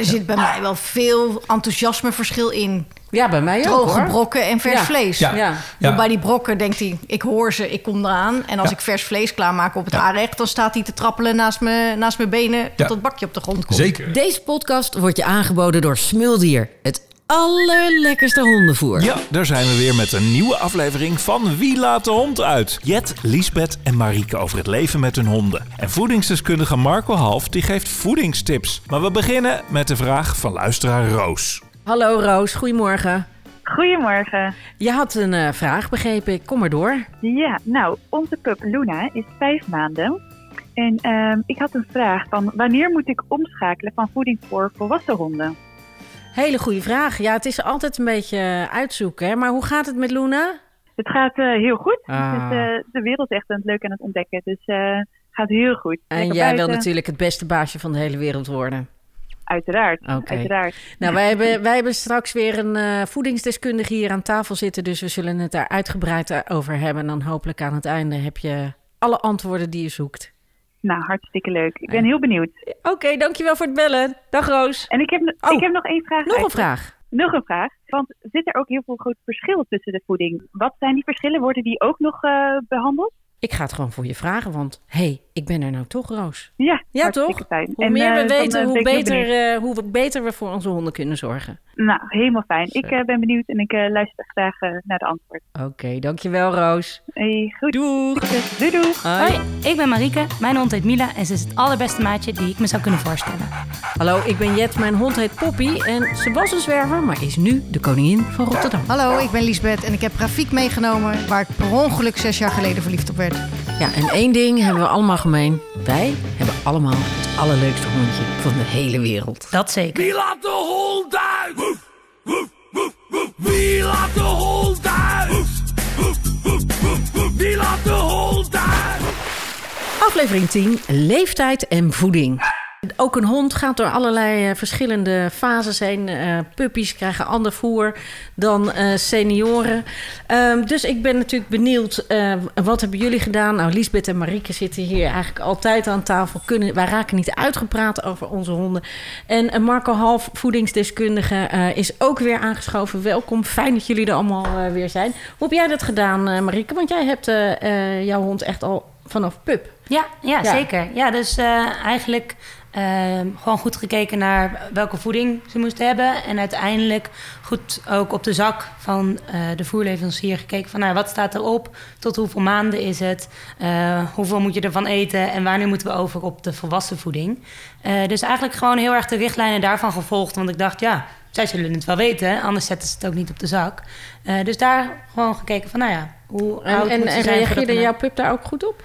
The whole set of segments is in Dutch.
er zit bij mij wel veel enthousiasmeverschil in. Ja, bij mij ook Droge hoor. brokken en vers Ja. vlees. Ja. Ja. Want Bij die brokken denkt hij, ik hoor ze, ik kom eraan. En als Ja. ik vers vlees klaarmaak op het Ja. aanrecht... dan staat hij te trappelen naast, me, naast mijn benen... tot Ja. het bakje op de grond komt. Zeker. Deze podcast wordt je aangeboden door Smuldier. Het allerlekkerste hondenvoer. Ja, daar zijn we weer met een nieuwe aflevering van Wie laat de hond uit? Jet, Liesbeth en Marieke over het leven met hun honden. En voedingsdeskundige Marco Half die geeft voedingstips. Maar we beginnen met de vraag van luisteraar Roos. Hallo Roos, goedemorgen. Goedemorgen. Je had een eh, vraag, begreep ik. Kom maar door. Ja, nou, onze pup Luna is vijf maanden. En ehm, ik had een vraag van wanneer moet ik omschakelen van voeding voor volwassen honden? Hele goede vraag. Ja, het is altijd een beetje uitzoeken. Hè? Maar hoe gaat het met Luna? Het gaat eh, heel goed. Ah. Eh, de wereld is echt aan het leuk aan het ontdekken. Dus eh, het gaat heel goed. En jij wil natuurlijk het beste baasje van de hele wereld worden. Uiteraard, uiteraard. Nou, wij hebben, wij hebben straks weer een voedingsdeskundige hier aan tafel zitten. Dus we zullen het daar uitgebreid over hebben. En dan hopelijk aan het einde heb je alle antwoorden die je zoekt. Nou, hartstikke leuk. Ik ben heel benieuwd. Oké, dankjewel voor het bellen. Dag Roos. En ik heb, Oh, ik heb nog één vraag. Nog een vraag. Nog een vraag. Want zit er ook heel veel groot verschil tussen de voeding? Wat zijn die verschillen? Worden die ook nog eh, behandeld? Ik ga het gewoon voor je vragen, want hé, hey, ik ben er nou toch, Roos. Ja, Ja, toch? Fijn. Hoe En, meer we eh, weten, eh, hoe, beter, eh, hoe we beter we voor onze honden kunnen zorgen. Nou, helemaal fijn. Ik eh, ben benieuwd en ik eh, luister graag naar de antwoord. Oké, dankjewel Roos. Hey, goed. Doeg. Succes. Doei doei. Hoi. Hoi, ik ben Marieke. Mijn hond heet Mila en ze is het allerbeste maatje die ik me zou kunnen voorstellen. Hallo, ik ben Jet, mijn hond heet Poppy en ze was een zwerver, maar is nu de koningin van Rotterdam. Hallo, ik ben Liesbeth en ik heb Rafiek meegenomen... waar ik per ongeluk zes jaar geleden verliefd op werd. Ja, en één ding hebben we allemaal gemeen. Wij hebben allemaal het allerleukste hondje van de hele wereld. Dat zeker. Wie laat de hond uit? Woef, woef, woef, woef. Wie laat de hond uit? Woef, woef, woef, woef, woef. Wie laat de hond uit? Aflevering 10, leeftijd en voeding. Ook een hond gaat door allerlei eh, verschillende fases heen. Eh puppies krijgen ander voer dan eh, senioren. Ehm, dus ik ben natuurlijk benieuwd, wat hebben jullie gedaan? Nou, Liesbeth en Marieke zitten hier eigenlijk altijd aan tafel. Kunnen, wij raken niet uitgepraat over onze honden. En Marco Half, voedingsdeskundige, is ook weer aangeschoven. Welkom, fijn dat jullie er allemaal weer zijn. Hoe heb jij dat gedaan, Marieke? Want jij hebt jouw hond echt al vanaf pup. Ja, ja, Ja. zeker. Ja, dus eigenlijk ehm, gewoon goed gekeken naar welke voeding ze moesten hebben. En uiteindelijk goed ook op de zak van eh, de voerleverancier gekeken van... Nou, wat staat erop, tot hoeveel maanden is het, eh, hoeveel moet je ervan eten... en wanneer moeten we over op de volwassen voeding. Eh, dus eigenlijk gewoon heel erg de richtlijnen daarvan gevolgd. Want ik dacht, ja, zij zullen het wel weten, anders zetten ze het ook niet op de zak. Dus daar gewoon gekeken van, nou ja, hoe En, oud en, moet ze en voordat reageerde jouw pup daar ook goed op?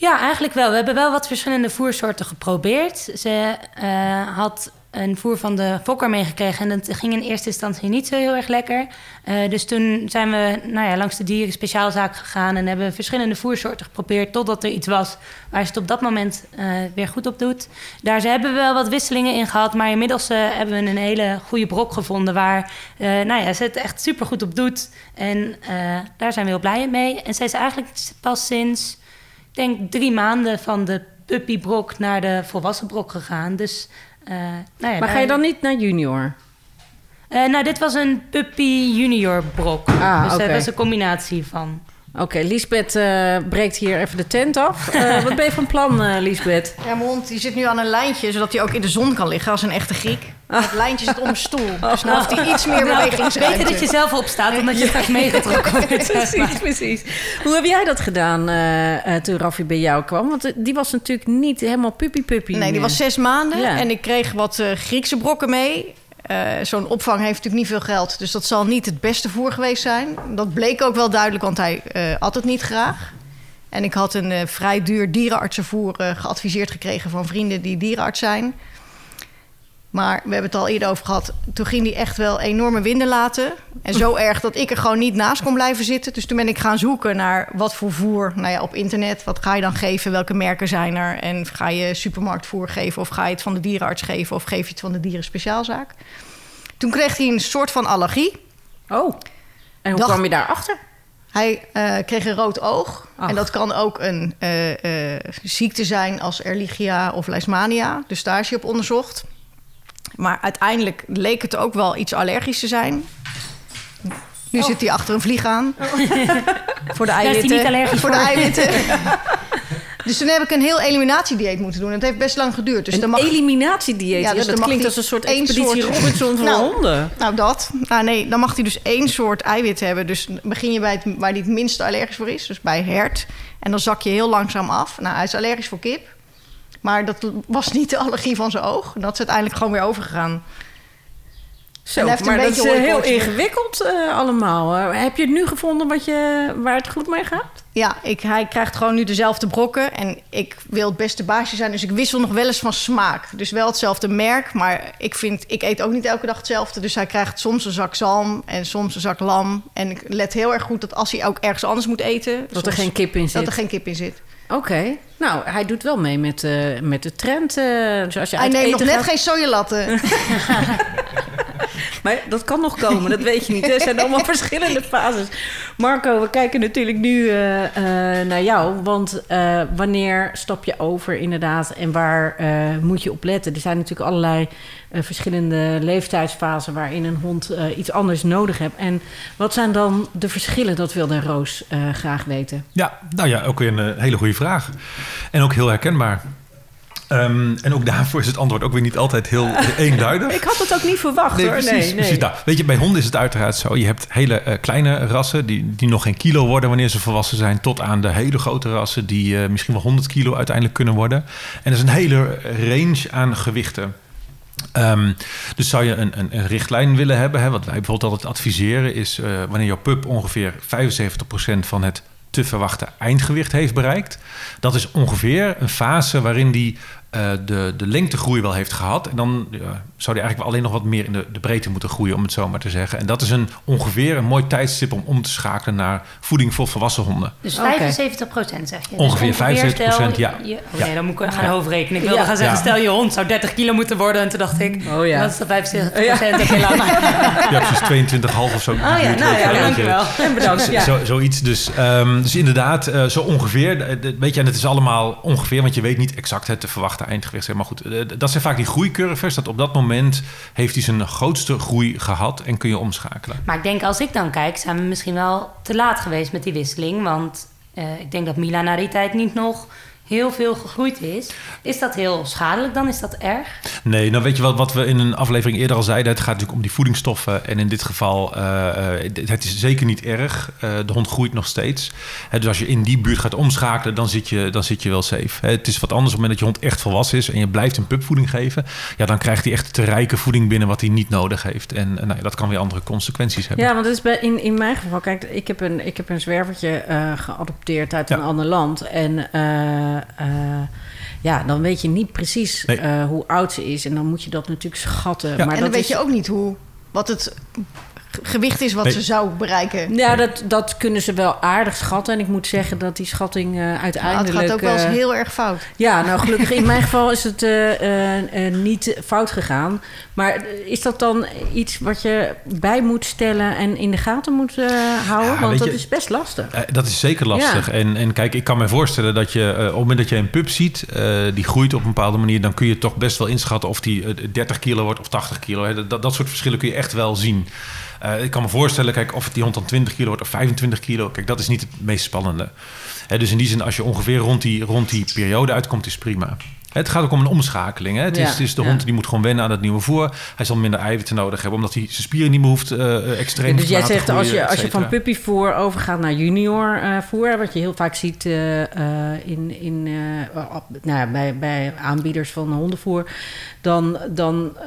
Ja, eigenlijk wel. We hebben wel wat verschillende voersoorten geprobeerd. Ze eh, had een voer van de fokker meegekregen en dat ging in eerste instantie niet zo heel erg lekker. Eh, dus toen zijn we nou ja, langs de dieren speciaalzaak gegaan en hebben verschillende voersoorten geprobeerd totdat er iets was waar ze het op dat moment eh, weer goed op doet. Daar ze hebben we wel wat wisselingen in gehad, maar inmiddels hebben we een hele goede brok gevonden waar nou ja, ze het echt super goed op doet. En daar zijn we heel blij mee. En zij is eigenlijk pas sinds denk drie maanden van de puppybrok naar de volwassen brok gegaan. Dus, eh, nou ja, Maar ga je dan niet naar junior? Eh, nou, dit was een puppy junior brok. Ah, dus oké. dat was een combinatie van. Oké, Liesbeth eh, breekt hier even de tent af. Eh, wat ben je van plan, eh Liesbeth? Ja, mijn hond die zit nu aan een lijntje, zodat hij ook in de zon kan liggen als een echte Griek. Het lijntje zit om een stoel, dus nou heeft hij iets meer bewegingsruimte. Beter dat je zelf opstaat, omdat je straks meegetrokken wordt. precies, precies. Hoe heb jij dat gedaan eh, eh, toen Raffi bij jou kwam? Want die was natuurlijk niet helemaal puppy-puppy. Nee, die was zes maanden Ja. en ik kreeg wat eh, Griekse brokken mee. Eh, Zo'n opvang heeft natuurlijk niet veel geld, dus dat zal niet het beste voer geweest zijn. Dat bleek ook wel duidelijk, want hij eh at het niet graag. En ik had een eh, vrij duur dierenartsenvoer geadviseerd gekregen van vrienden die dierenarts zijn. Maar we hebben het al eerder over gehad. Toen ging hij echt wel enorme winden laten. En zo erg dat ik er gewoon niet naast kon blijven zitten. Dus toen ben ik gaan zoeken naar wat voor voer. Nou ja, op internet. Wat ga je dan geven? Welke merken zijn er? En ga je supermarktvoer geven? Of ga je het van de dierenarts geven? Of geef je het van de dierenspeciaalzaak? Toen kreeg hij een soort van allergie. Oh, en hoe kwam je daarachter? Hij eh, kreeg een rood oog. Ach. En dat kan ook een eh, eh, ziekte zijn als Erlichia of Leishmania. Dus daar is hij op onderzocht. Maar uiteindelijk leek het ook wel iets allergisch te zijn. Nu zit hij achter een vlieg aan. Voor de Daar is hij eiwitten. niet allergisch voor de eiwitten. dus toen heb ik een heel eliminatiedieet moeten doen. Het heeft best lang geduurd. Dus dan een mag eliminatiedieet. Ja, dus dat klinkt als een soort expeditie soort- Robinson voor Nou, honden. Nou, dat. Nou, nee, dan mag hij dus één soort eiwit hebben. Dus begin je bij het, waar hij het minste allergisch voor is. Dus bij hert. En dan zak je heel langzaam af. Nou, hij is allergisch voor kip. Maar dat was niet de allergie van zijn oog. Dat is uiteindelijk gewoon weer overgegaan. Zo, maar een dat is beetje eh, heel ingewikkeld eh, allemaal. Eh, heb je het nu gevonden wat je, waar het goed mee gaat? Ja, ik, hij krijgt gewoon nu dezelfde brokken. En ik wil het beste baasje zijn. Dus ik wissel nog wel eens van smaak. Dus wel hetzelfde merk. Maar ik, vind, ik eet ook niet elke dag hetzelfde. Dus hij krijgt soms een zak zalm en soms een zak lam. En ik let heel erg goed dat als hij ook ergens anders moet eten... Dat er geen kip in dat zit. er geen kip in zit. Oké. Nou, hij doet wel mee met, eh, met de trend. eh, dus als je Hij neemt nog net gaat- geen sojalatten. Maar dat kan nog komen, dat weet je niet. Er zijn allemaal verschillende fases. Marco, we kijken natuurlijk nu eh, eh, naar jou. Want eh, wanneer stap je over inderdaad en waar moet je op letten? Er zijn natuurlijk allerlei verschillende leeftijdsfasen... waarin een hond iets anders nodig heeft. En wat zijn dan de verschillen? Dat wilde Roos graag weten. Ja, nou ja, ook weer een hele goede vraag. En ook heel herkenbaar. Ehm, en ook daarvoor is het antwoord ook weer niet altijd heel eenduidig. Ik had het ook niet verwacht Nee, hoor. precies. nee, nee. precies nou, weet je, bij honden is het uiteraard zo. Je hebt hele eh, kleine rassen die, die nog geen kilo worden wanneer ze volwassen zijn... tot aan de hele grote rassen die eh, misschien wel 100 kilo uiteindelijk kunnen worden. En er is een hele range aan gewichten. Ehm, dus zou je een, een, een richtlijn willen hebben... Hè, wat wij bijvoorbeeld altijd adviseren... is eh, wanneer jouw pup ongeveer 75% van het te verwachten eindgewicht heeft bereikt. Dat is ongeveer een fase waarin die eh, de, de lengtegroei wel heeft gehad. En dan ja, zou die eigenlijk wel alleen nog wat meer in de, de breedte moeten groeien, om het zo maar te zeggen. En dat is een, ongeveer een mooi tijdstip om om te schakelen naar voeding voor volwassen honden. Dus Oké. 75 procent zeg je. Dus Ongeveer 75%, stel ja. je- oh Ja. nee, dan moet ik gaan hoofdrekenen. Ik wilde Ja. gaan zeggen, Ja. stel je hond zou 30 kilo moeten worden. En toen dacht ik, Oh ja. dat is de 75 procent. Oké, laat maar. Ja, precies 22,5 of zo. Oh ja, nou ja, dankjewel. En bedankt. Ja. Zo, zoiets dus. Ehm, dus inderdaad, eh, zo ongeveer. Weet je, en het is allemaal ongeveer, want je weet niet exact het te verwachten eindgewicht. zeg Maar goed, eh, dat zijn vaak die groeicurves. Dat op dat moment heeft hij zijn grootste groei gehad en kun je omschakelen. Maar ik denk, als ik dan kijk, zijn we misschien wel te laat geweest met die wisseling. Want eh, ik denk dat Mila na die tijd niet nog heel veel gegroeid is. Is dat heel schadelijk dan? Is dat erg? Nee, nou weet je wel, wat we in een aflevering eerder al zeiden. Het gaat natuurlijk om die voedingsstoffen. En in dit geval, eh, eh, het is zeker niet erg. Eh, de hond groeit nog steeds. Hè, dus als je in die buurt gaat omschakelen, dan zit je, dan zit je wel safe. Hè, het is wat anders op het moment dat je hond echt volwassen is... en je blijft een pupvoeding geven. Ja, dan krijgt hij echt te rijke voeding binnen wat hij niet nodig heeft. En nou, ja, dat kan weer andere consequenties hebben. Ja, want het is bij, in, in mijn geval, kijk, ik heb een, ik heb een zwervertje eh, geadopteerd uit een ander land. En ja, dan weet je niet precies Nee. eh, hoe oud ze is. En dan moet je dat natuurlijk schatten. Ja. Maar en dat dan weet is, je ook niet hoe, wat het gewicht is wat Nee. ze zou bereiken. Ja, dat, dat kunnen ze wel aardig schatten. En ik moet zeggen dat die schatting eh, Maar het uiteindelijk... gaat ook wel eens eh, heel erg fout. Ja, nou gelukkig in mijn geval is het eh, eh, eh, niet fout gegaan. Maar eh, is dat dan iets wat je bij moet stellen en in de gaten moet eh, houden? Ja, Want dat je- is best lastig. Eh, dat is zeker lastig. Ja. En, en kijk, ik kan me voorstellen dat je eh, op het moment dat je een pup ziet, eh, die groeit op een bepaalde manier, dan kun je toch best wel inschatten of die eh, 30 kilo wordt of 80 kilo. Hè. Dat, dat soort verschillen kun je echt wel zien. Eh, ik kan me voorstellen, kijk, of die hond dan 20 kilo wordt of 25 kilo. Kijk, dat is niet het meest spannende. Dus in die zin, als je ongeveer rond die, rond die periode uitkomt, is prima. Het gaat ook om een omschakeling. Hè? Het, is, Ja, het is de ja. hond die moet gewoon wennen aan het nieuwe voer. Hij zal minder eiwitten nodig hebben, omdat hij zijn spieren niet meer hoeft eh, extreem dus te jij laten zegt als je, als je van puppyvoer overgaat naar junior eh, voer, wat je heel vaak ziet eh, eh, in, in, eh, nou, bij, bij aanbieders van hondenvoer, dan, dan eh,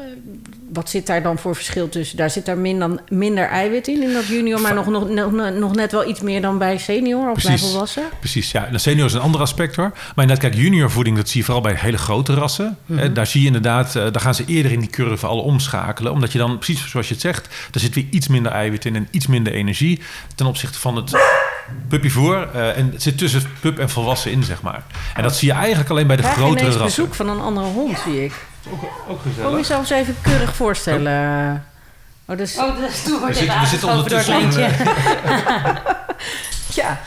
wat zit daar dan voor verschil tussen? Daar zit daar minder, minder eiwit in, in dat junior, maar nog, nog, nog, nog net wel iets meer dan bij senior of bij volwassen? Precies, ja. De senior is een ander aspect hoor. Maar inderdaad, kijk, juniorvoeding, dat zie je vooral bij hele grote rassen. Mhm. Daar zie je inderdaad, eh, daar gaan ze eerder in die curve al omschakelen. Omdat je dan, precies zoals je het zegt, daar zit weer iets minder eiwit in en iets minder energie. Ten opzichte van het puppyvoer. eh en het zit tussen pup en volwassen in, zeg maar. En dat zie je eigenlijk alleen bij de grotere rassen. bezoek van een andere hond, zie ik. Ook Kom je zelfs even keurig voorstellen. Oh, dus, Oh, de stoel wordt We zitten- we zitten ondertussen. Ja,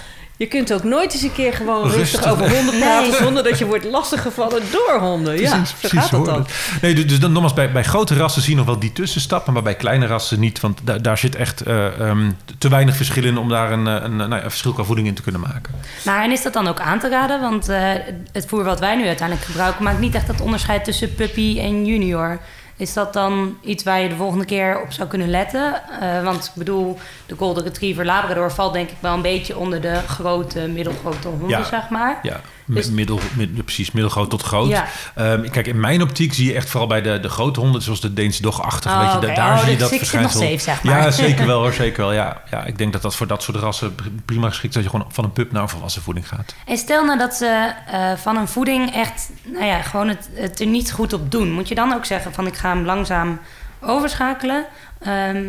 Je kunt ook nooit eens een keer gewoon rustig, Rustig. over honden praten... Nee. zonder dat je wordt lastiggevallen door honden. ja, Precies, zo precies dat dan. Nee, dus, dus dan nogmaals, bij, bij grote rassen zie je nog wel die tussenstappen, maar bij kleine rassen niet. Want daar, daar zit echt eh, ehm, te weinig verschil in om daar een, eh, een, nou ja, een verschil qua voeding in te kunnen maken. Maar en is dat dan ook aan te raden? Want eh, het voer wat wij nu uiteindelijk gebruiken... maakt niet echt dat onderscheid tussen puppy en junior. Is dat dan iets waar je de volgende keer op zou kunnen letten? Eh, want ik bedoel, de Golden Retriever Labrador... valt denk ik wel een beetje onder de grote, middelgrote honden, Ja. zeg maar. Ja, Dus- middel, mid- precies, middelgroot tot groot. Ja. Ehm, kijk, in mijn optiek zie je echt vooral bij de, de grote honden, zoals de Deense dogachtig, Oh, daar Oh, zie je dat verschijnsel. safe, zeg maar. Ja, zeker wel hoor, zeker wel. Ja, ja, ik denk dat dat voor dat soort rassen prima geschikt is dat je gewoon van een pup naar een volwassen voeding gaat. En stel nou dat ze eh, van een voeding echt, nou ja, gewoon het, het er niet goed op doen. Moet je dan ook zeggen van ik ga hem langzaam overschakelen? Ehm,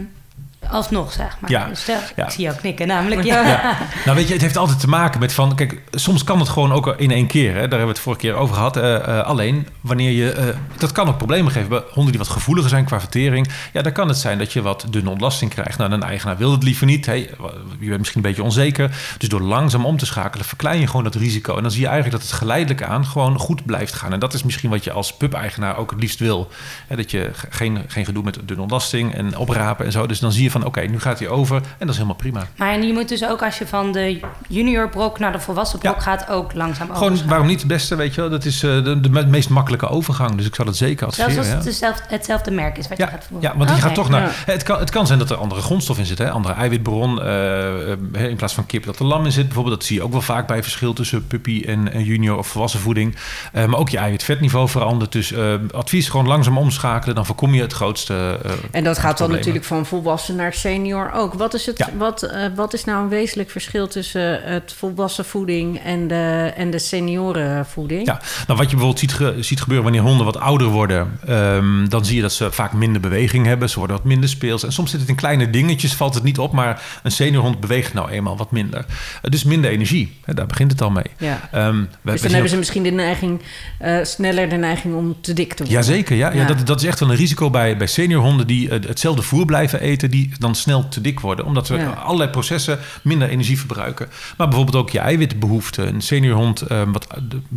alsnog, zeg maar. Ja, Dus stel, ja. Ik zie jou knikken, namelijk. Ja. Ja. Nou, weet je, het heeft altijd te maken met van... Kijk, soms kan het gewoon ook in één keer. Hè? Daar hebben we het vorige keer over gehad. Eh, eh, alleen, wanneer je... eh, dat kan ook problemen geven. Bij honden die wat gevoeliger zijn qua vertering... Ja, dan kan het zijn dat je wat dunne ontlasting krijgt. Nou, een eigenaar wil het liever niet. Hey, je bent misschien een beetje onzeker. Dus door langzaam om te schakelen... verklein je gewoon dat risico. En dan zie je eigenlijk dat het geleidelijk aan... gewoon goed blijft gaan. En dat is misschien wat je als pup-eigenaar ook het liefst wil. Hè, dat je ge- geen, geen gedoe met dunne ontlasting en oprapen en zo. Dus dan zie je van, oké, nu gaat hij over. En dat is helemaal prima. Maar je moet dus ook als je van de junior brok naar de volwassen brok Ja. gaat, ook langzaam Gewoon, overschakelen. waarom niet het beste, weet je wel? Dat is eh, de, de me- meest makkelijke overgang. Dus ik zou dat zeker Zelfs adviseren. als ja. het dezelfde, hetzelfde merk is wat je Ja, gaat voeren. ja, want die gaat toch naar. Ja. Het, kan, het kan zijn dat er andere grondstof in zit, hè? andere eiwitbron. eh, eh, in plaats van kip dat er lam in zit, bijvoorbeeld. Dat zie je ook wel vaak bij verschil tussen puppy en, en junior of volwassen voeding. Eh, maar ook je eiwit-vetniveau verandert. Dus eh, advies gewoon langzaam omschakelen. Dan voorkom je het grootste. eh, En dat gaat dan problemen. natuurlijk van volwassen naar senior ook. Wat is, het, Ja. wat, eh, wat is nou een wezenlijk verschil tussen het volwassen voeding en de, en de seniorenvoeding? Ja, nou wat je bijvoorbeeld ziet, ge- ziet gebeuren wanneer honden wat ouder worden, ehm, dan zie je dat ze vaak minder beweging hebben. Ze worden wat minder speels. En soms zit het in kleine dingetjes, valt het niet op, maar een seniorhond beweegt nou eenmaal wat minder. Eh, dus minder energie, hè, daar begint het al mee. Ja. Ehm, we- Dus dan hebben ze misschien de neiging, eh, sneller de neiging om te dik te worden. Jazeker, ja. ja. Ja. dat, dat is echt wel een risico bij, bij seniorhonden die eh, hetzelfde voer blijven eten, die dan snel te dik worden. Omdat ze Ja. allerlei processen minder energie verbruiken. Maar bijvoorbeeld ook je eiwitbehoefte. Een seniorhond, eh, wat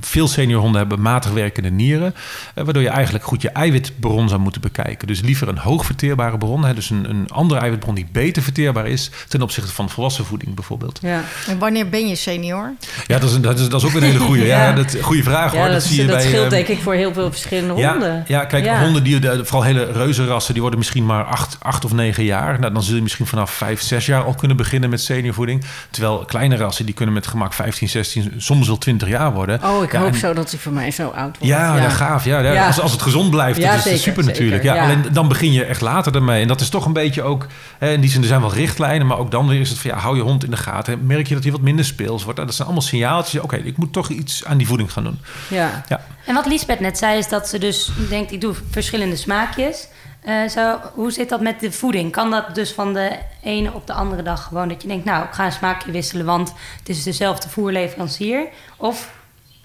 veel seniorhonden hebben matig werkende nieren, eh, waardoor je eigenlijk goed je eiwitbron zou moeten bekijken. Dus liever een hoog verteerbare bron, hè, dus een, een andere eiwitbron die beter verteerbaar is ten opzichte van volwassen voeding bijvoorbeeld. Ja, En wanneer ben je senior? Ja, dat is, dat is, dat is ook een hele goede. ja. Ja. dat, goede vraag ja hoor. dat, zie je dat bij, scheelt eh, denk ik voor heel veel verschillende honden. Ja, kijk, honden die, vooral hele reuzenrassen, die worden misschien maar acht, acht of negen jaar. Nou, dan zul je misschien vanaf vijf, zes jaar al kunnen beginnen met seniorvoeding. Terwijl kleine rassen, die kunnen met gemak 15, 16, soms wel 20 jaar worden. Oh, ik Ja, hoop en- zo dat hij voor mij zo oud wordt. Ja, ja. gaaf. Ja, ja. Ja. Als, als het gezond blijft, Ja, dat is zeker, super zeker, natuurlijk. Ja, ja. Alleen dan begin je echt later ermee. En dat is toch een beetje ook... Hè, in die zin, er zijn wel richtlijnen, maar ook dan weer is het van... Ja, hou je hond in de gaten. Merk je dat hij wat minder speels wordt? Nou, dat zijn allemaal signaaltjes. Oké, ik moet toch iets aan die voeding gaan doen. Ja. Ja. En wat Lisbeth net zei, is dat ze dus denkt, ik doe verschillende smaakjes. Eh, zo, hoe zit dat met de voeding? Kan dat dus van de ene op de andere dag gewoon dat je denkt, nou, ik ga een smaakje wisselen, want het is dezelfde voerleverancier? Of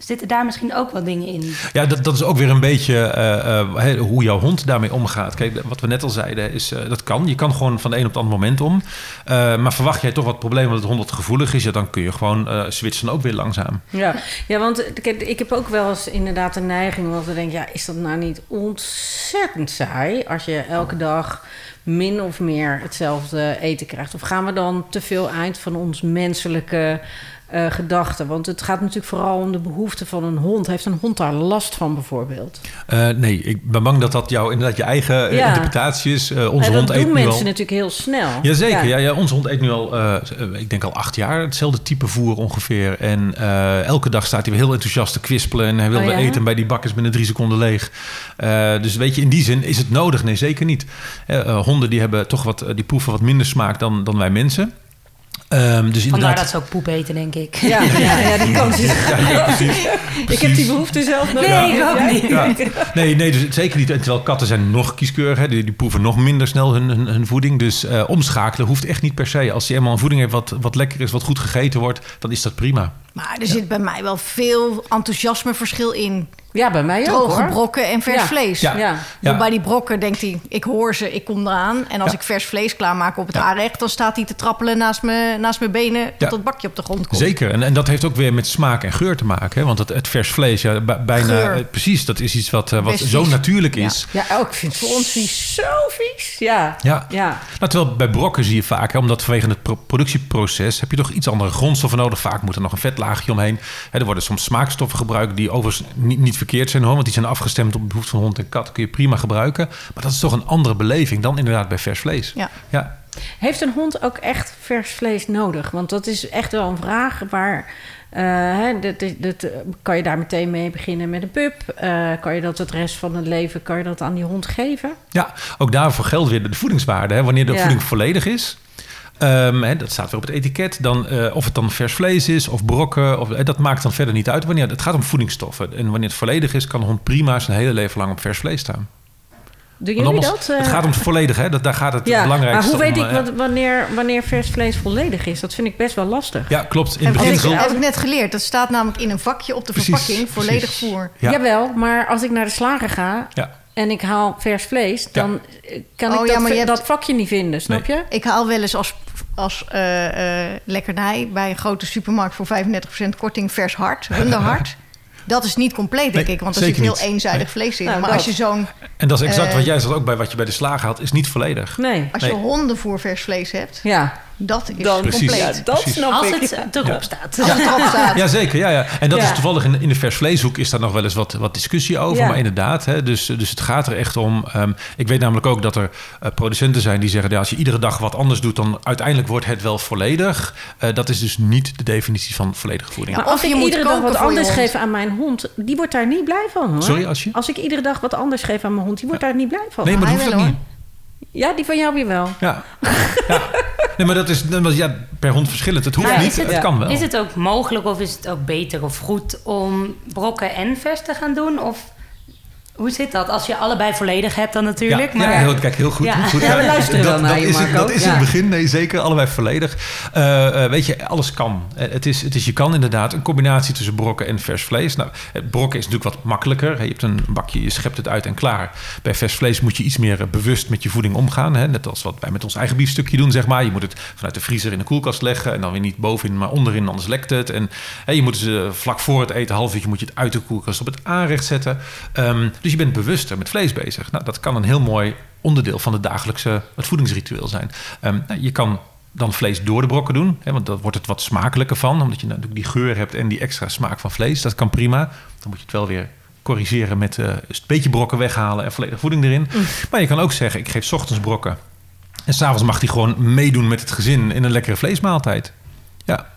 zitten daar misschien ook wel dingen in? Ja, dat, dat is ook weer een beetje eh, eh, hè, hoe jouw hond daarmee omgaat. Kijk, wat we net al zeiden, is uh, dat kan. Je kan gewoon van de een op het andere moment om. Uh, maar verwacht jij toch wat problemen omdat de hond wat gevoelig is... Ja, dan kun je gewoon uh, switchen ook weer langzaam. Ja, ja want kijk, ik heb ook wel eens inderdaad de neiging... om te denken, ja, is dat nou niet ontzettend saai... als je elke dag min of meer hetzelfde eten krijgt? Of gaan we dan te veel uit van ons menselijke... Uh, gedachten. Want het gaat natuurlijk vooral om de behoeften van een hond. Heeft een hond daar last van bijvoorbeeld? Uh, nee, ik ben bang dat dat jouw inderdaad je eigen ja. interpretatie is. Uh, onze ja, hond dat eet doen nu mensen al... natuurlijk heel snel. Jazeker, ja. Ja, ja, onze hond eet nu al, ik denk al acht jaar, hetzelfde type voer ongeveer. En elke dag staat hij weer heel enthousiast te kwispelen en hij wil oh, weer eten bij die bakkers binnen drie seconden leeg. Dus weet je, in die zin is het nodig? Nee, zeker niet. Uh, honden die hebben toch wat, die proeven wat minder smaak dan, dan wij mensen. Um, dus Vandaar dat ze ook poep eten, denk ik. Ja, ja, ja die kans is... ja, ja, precies. ik heb die behoefte zelf nog Nee, ik ook niet. Ja. Nee, nee, dus zeker niet. En terwijl katten zijn nog kieskeurig. Hè. Die, die proeven nog minder snel hun, hun, hun voeding. Dus uh, omschakelen hoeft echt niet per se. Als je eenmaal een voeding heeft wat, wat lekker is, wat goed gegeten wordt... dan is dat prima. Maar er zit bij mij wel veel enthousiasmeverschil in. Ja, bij mij ook Droge hoor. brokken en vers Ja. vlees. Ja. Ja. Ja. Bij die brokken denkt hij, ik hoor ze, ik kom eraan. En als Ja. ik vers vlees klaarmaak op het Ja. aanrecht... dan staat hij te trappelen naast, me, naast mijn benen... tot dat bakje op de grond komt. Zeker, en, en dat heeft ook weer met smaak en geur te maken. Hè? Want het, het vers vlees, ja, bijna Geur. eh, precies, dat is iets wat, eh, wat zo natuurlijk is. Ja, ook ik vind het voor ons vies zo vies. Ja. Ja. Ja. Nou, terwijl bij brokken zie je vaak, hè, omdat vanwege het pro- productieproces heb je toch iets andere grondstoffen nodig. Vaak moet er nog een vetlaagje omheen. Hè, er worden soms smaakstoffen gebruikt die overigens niet, niet verkeerd zijn hoor, want die zijn afgestemd op de behoefte van hond en kat. Kun je prima gebruiken. Maar dat is toch een andere beleving dan inderdaad bij vers vlees. Ja. ja. Heeft een hond ook echt vers vlees nodig? Want dat is echt wel een vraag waar... eh, hè, dat, is- dat, kan je daar meteen mee beginnen met een pup? Eh, kan je dat het rest van het leven kan je dat aan die hond geven? Ja, ook daarvoor geldt weer de voedingswaarde. Hè. Wanneer de Ja. voeding volledig is, ehm, hè, dat staat weer op het etiket. Dan, eh, of het dan vers vlees is of brokken, of, eh, dat maakt dan verder niet uit. Wanneer, het gaat om voedingsstoffen. En wanneer het volledig is, kan de hond prima zijn hele leven lang op vers vlees staan. Doen jullie nogmaals, dat? eh? Het gaat om het volledig, hè? Dat, daar gaat het ja, maar belangrijkste hoe weet om. ik eh, wat, wanneer, wanneer vers vlees volledig is? Dat vind ik best wel lastig. Ja, klopt. In Heb ik, net, beginsel. heb ik net geleerd. Dat staat namelijk in een vakje op de Precies, verpakking. Volledig precies. voer. Ja. Jawel, maar als ik naar de slager ga Ja. En ik haal vers vlees... dan eh, kan Oh, ik ja, dat, hebt- dat vakje niet vinden, snap je? Ik haal wel eens als, als eh, eh, lekkernij bij een grote supermarkt voor 35% korting vers hart, runderhart. Dat is niet compleet, denk Nee, ik, want er zit heel niet. eenzijdig Nee. vlees in. Nou, maar als je zo'n En dat is exact wat jij zegt ook bij wat je bij de slager had, is niet volledig. Nee. als je Nee. hondenvoer vers vlees hebt, Ja, dat is dan Precies. compleet. Ja, dat Precies. snap Als ik. het erop staat. Als het erop staat. Ja, zeker. Ja, ja. En dat Ja. is toevallig in, in de vers vleeshoek is daar nog wel eens wat, wat discussie over. Ja. Maar inderdaad, hè, dus, dus het gaat er echt om. ehm, ik weet namelijk ook dat er eh, producenten zijn die zeggen... Ja, als je iedere dag wat anders doet, dan uiteindelijk wordt het wel volledig. Eh, dat is dus niet de definitie van volledige voeding. Ja, Maar Of als je ik moet iedere dag wat anders geef aan mijn hond, die wordt daar niet blij van hoor. Sorry, als je? Als ik iedere dag wat anders geef aan mijn hond, die wordt daar niet blij van. Nee, maar dat hoeft ook niet. Ja, die van jou weer wel. Ja. ja. Nee, maar dat is ja, per hond verschillend. Het hoeft Maar niet, het kan wel. Is het ook mogelijk of is het ook beter of goed om brokken en vers te gaan doen? Of hoe zit dat? Als je allebei volledig hebt dan natuurlijk. Ja, maar ja, heel, kijk, heel goed. Ja. heel goed. Ja, we luisteren wel naar je, is het, dat is Ja. het begin, nee zeker, allebei volledig. Eh, eh, weet je, alles kan. Eh, het, is, het is, je kan inderdaad een combinatie tussen brokken en vers vlees. Nou, brokken is natuurlijk wat makkelijker. Je hebt een bakje, je schept het uit en klaar. Bij vers vlees moet je iets meer eh, bewust met je voeding omgaan. Hè? Net als wat wij met ons eigen biefstukje doen, zeg maar. Je moet het vanuit de vriezer in de koelkast leggen... en dan weer niet bovenin, maar onderin, anders lekt het. En hè, je moet ze vlak voor het eten, half uurtje, moet je het uit de koelkast op het aanrecht zetten. Ehm, dus je bent bewuster met vlees bezig. Nou, dat kan een heel mooi onderdeel van het dagelijkse het voedingsritueel zijn. Ehm, nou, je kan dan vlees door de brokken doen, hè, want dan wordt het wat smakelijker van, omdat je natuurlijk die geur hebt en die extra smaak van vlees. Dat kan prima. Dan moet je het wel weer corrigeren met eh, een beetje brokken weghalen en volledige voeding erin. Maar je kan ook zeggen, ik geef 's ochtends brokken en s'avonds mag die gewoon meedoen met het gezin in een lekkere vleesmaaltijd. Ja.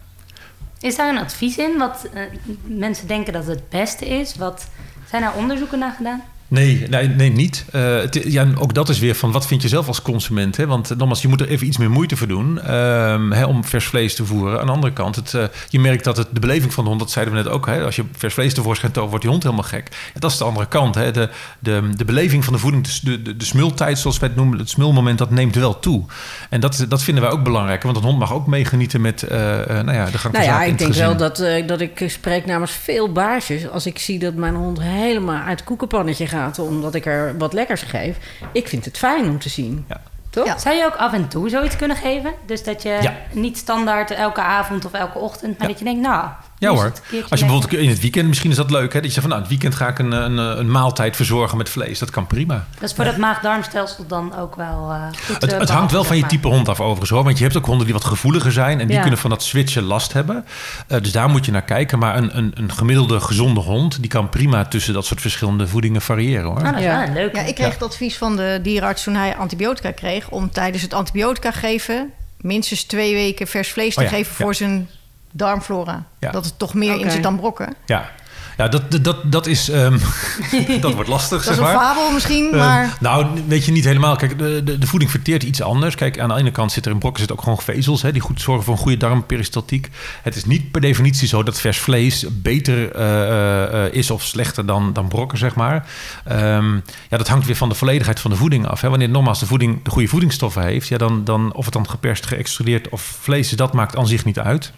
Is daar een advies in wat eh, mensen denken dat het beste is? Wat, zijn er onderzoeken naar gedaan? Nee, nee, nee niet. Eh, het, ja, ook dat is weer van wat vind je zelf als consument. Hè? Want eh, nogmaals, je moet er even iets meer moeite voor doen ehm, hè, om vers vlees te voeren. Aan de andere kant, het, eh, je merkt dat het, de beleving van de hond, dat zeiden we net ook. Hè? Als je vers vlees tevoorschijn toont, wordt die hond helemaal gek. Ja, dat is de andere kant. Hè? De, de, de beleving van de voeding, de, de, de smultijd zoals wij het noemen, het smulmoment, dat neemt wel toe. En dat, dat vinden wij ook belangrijk. Want een hond mag ook meegenieten met eh, nou ja, de gang van Nou ja, ik denk wel dat, dat ik spreek namens veel baasjes. Als ik zie dat mijn hond helemaal uit het koekenpannetje gaat... omdat ik er wat lekkers geef. Ik vind het fijn om te zien. Ja. Toch? Ja. Zou je ook af en toe zoiets kunnen geven? Dus dat je Ja. niet standaard elke avond of elke ochtend, maar Ja. dat je denkt, nou, Ja hoor. Als je bijvoorbeeld in het weekend, misschien is dat leuk, hè? Dat je zegt van nou, het weekend ga ik een, een, een maaltijd verzorgen met vlees. Dat kan prima. Dat is voor dat maag-darmstelsel dan ook wel eh, goed Het, eh, het hangt wel van je type hond af overigens hoor. Want je hebt ook honden die wat gevoeliger zijn. En die Ja. kunnen van dat switchen last hebben. Eh, dus daar moet je naar kijken. Maar een, een, een gemiddelde gezonde hond... die kan prima tussen dat soort verschillende voedingen variëren hoor. Nou, dat is Ja. wel een leuke. Ja, ik kreeg het advies van de dierenarts toen hij antibiotica kreeg... om tijdens het antibiotica geven minstens twee weken vers vlees te Oh ja, geven voor ja. zijn darmflora. Ja. Dat het toch meer in zit dan brokken. Ja, ja dat, dat- dat, is... ehm, dat wordt lastig, Dat is een maar. fabel misschien, Eh, maar... nou, weet je niet helemaal. Kijk, de, de, de voeding verteert iets anders. Kijk, aan de ene kant zit er in brokken zit ook gewoon vezels... Hè, die goed zorgen voor een goede darmperistaltiek. Het is niet per definitie zo dat vers vlees beter eh, eh, is of slechter dan, dan brokken, zeg maar. Ehm, ja, dat hangt weer van de volledigheid van de voeding af. Hè. Wanneer nogmaals de voeding de goede voedingsstoffen heeft... Ja, dan, dan, of het dan geperst, geëxtrudeerd of vlees is... dat maakt aan zich niet uit.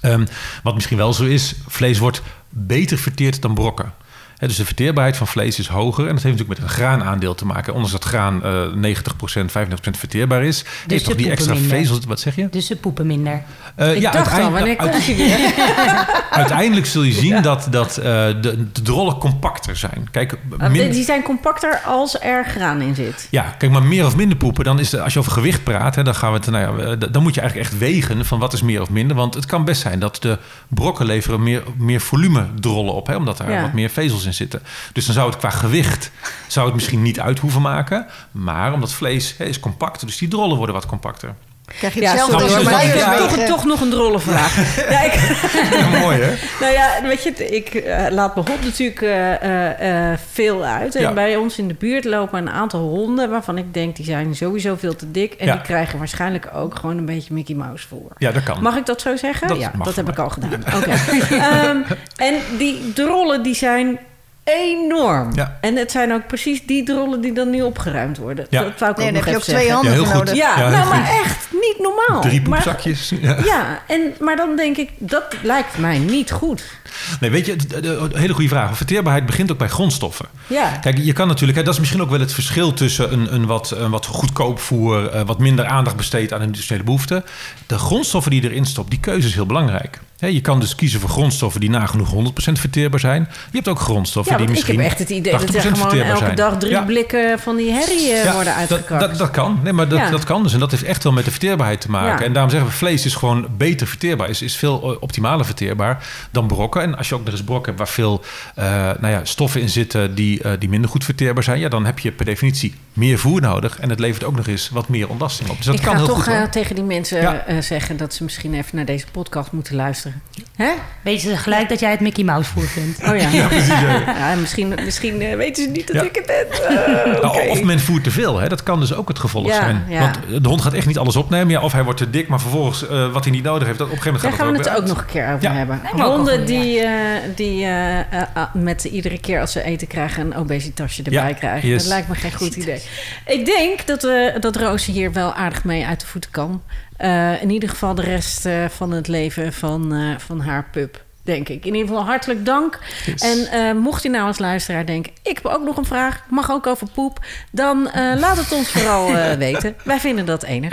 Ehm, wat misschien wel zo is, vlees wordt beter verteerd dan brokken. Dus de verteerbaarheid van vlees is hoger. En dat heeft natuurlijk met een graanaandeel te maken. Ondanks dat graan eh 90%, 95% verteerbaar is, heeft ze toch die extra minder. vezels... Wat zeg je? Dus ze poepen minder. Eh, Ik dacht al, wanneer komt weer? uiteindelijk zul je zien dat, dat eh, de, de drollen compacter zijn. Kijk, min- Die zijn compacter als er graan in zit. Ja, kijk, maar meer of minder poepen, dan is de, als je over gewicht praat, hè, dan gaan we nou ja, eh, dan moet je eigenlijk echt wegen van wat is meer of minder. Want het kan best zijn dat de brokken leveren meer, meer volume drollen op, hè, omdat daar Ja. wat meer vezels in zitten. Dus dan zou het qua gewicht zou het misschien niet uit hoeven maken. Maar omdat vlees hè, is compacter, dus die drollen worden wat compacter. Krijg je Ja, hetzelfde bij maar ik toch, nog een drolle vraag. ja, ik, Ja, mooi hè? nou ja, weet je, ik eh, laat mijn hond natuurlijk eh, eh, eh, veel uit. En Ja. bij ons in de buurt lopen een aantal honden... waarvan ik denk, die zijn sowieso veel te dik. En Ja. die krijgen waarschijnlijk ook gewoon een beetje Mickey Mouse voor. Ja, dat kan. Mag ik dat zo zeggen? Dat ja, dat heb ik al gedaan. Oké. Ehm, en die drollen die zijn enorm. Ja. En het zijn ook precies die drollen die dan nu opgeruimd worden. Ja. Dat wou ik Nee, ook dan nog heb je ook twee handen Ja, heel nodig. Ja, Ja, nou, maar echt niet normaal. Drie Maar- poepzakjes. Ja. Ja, en, maar dan denk ik, dat lijkt mij niet goed. Nee, weet je, de- hele goede vraag. Verteerbaarheid begint ook bij grondstoffen. Ja. Kijk, je kan natuurlijk, hè, dat is misschien ook wel het verschil tussen een, een, wat, een wat goedkoop voer, eh, wat minder aandacht besteedt aan industriële behoeften. De grondstoffen die je erin stopt, die keuze is heel belangrijk. Je kan dus kiezen voor grondstoffen die nagenoeg 100% verteerbaar zijn. Je hebt ook grondstoffen Ja, die want ik misschien. heb echt het idee dat er 80% gewoon elke zijn. dag drie Ja. blikken van die herrie eh, Ja, worden uitgekakt. dat, dat kan. Nee, maar dat, dat kan dus. En dat heeft echt wel met de verteerbaarheid te maken. En daarom zeggen we, vlees is gewoon beter verteerbaar. Is, is veel eh, optimaler verteerbaar dan brokken. En als je ook nog eens brokken hebt waar veel eh, nou ja, stoffen in zitten die, die minder goed verteerbaar zijn, ja, dan heb je per definitie meer voer nodig. En het levert ook nog eens wat meer ontlasting op. Dus dat ik kan ga heel toch goed. tegen die mensen zeggen dat ze misschien even naar deze podcast moeten luisteren. Hè? Weet ze gelijk dat jij het Mickey Mouse voer vindt. Oh ja. Ja, precies. ja. Ja, misschien misschien eh, weten ze niet dat Ja. ik het ben. Eh, Nou. Of men voert te veel. Hè? Dat kan dus ook het gevolg Ja, zijn. ja. Want de hond gaat echt niet alles opnemen. Ja, of hij wordt te dik, maar vervolgens eh, wat hij niet nodig heeft, dat op een gegeven Daar moment gaan we het het ook nog een keer over Ja. hebben. Ook wel Honden die, eh, die ah, met iedere keer als ze eten krijgen een obesitasje erbij Ja, krijgen. yes. Dat lijkt me geen goed idee. Ik denk dat, we dat Roosje hier wel aardig mee uit de voeten kan. Eh, in ieder geval de rest eh, van het leven van, eh, van haar pup. Denk ik. In ieder geval hartelijk dank. Yes. En mocht je nou als luisteraar denken... ik heb ook nog een vraag, mag ook over poep... dan laat het ons vooral weten. Wij vinden dat enig.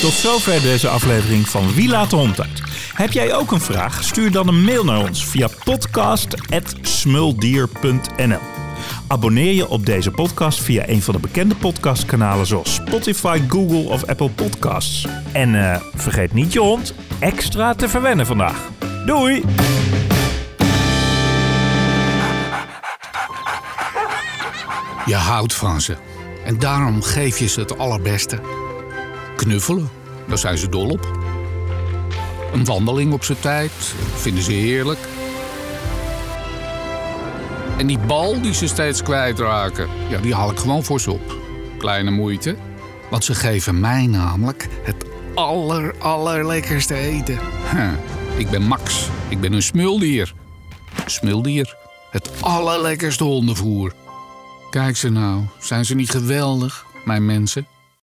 Tot zover deze aflevering van Wie laat de hond uit. Heb jij ook een vraag? Stuur dan een mail naar ons via podcast.smuldier.nl Abonneer je op deze podcast via een van de bekende podcastkanalen zoals Spotify, Google of Apple Podcasts. En eh, vergeet niet je hond extra te verwennen vandaag. Doei! Je houdt van ze. En daarom geef je ze het allerbeste. Knuffelen, daar zijn ze dol op. Een wandeling op zijn tijd, vinden ze heerlijk. En die bal die ze steeds kwijtraken, ja, die haal ik gewoon voor ze op. Kleine moeite, want ze geven mij namelijk het aller, allerlekkerste eten. Huh, Ik ben Max, ik ben een smuldier. Smuldier, het allerlekkerste hondenvoer. Kijk ze nou, zijn ze niet geweldig, mijn mensen?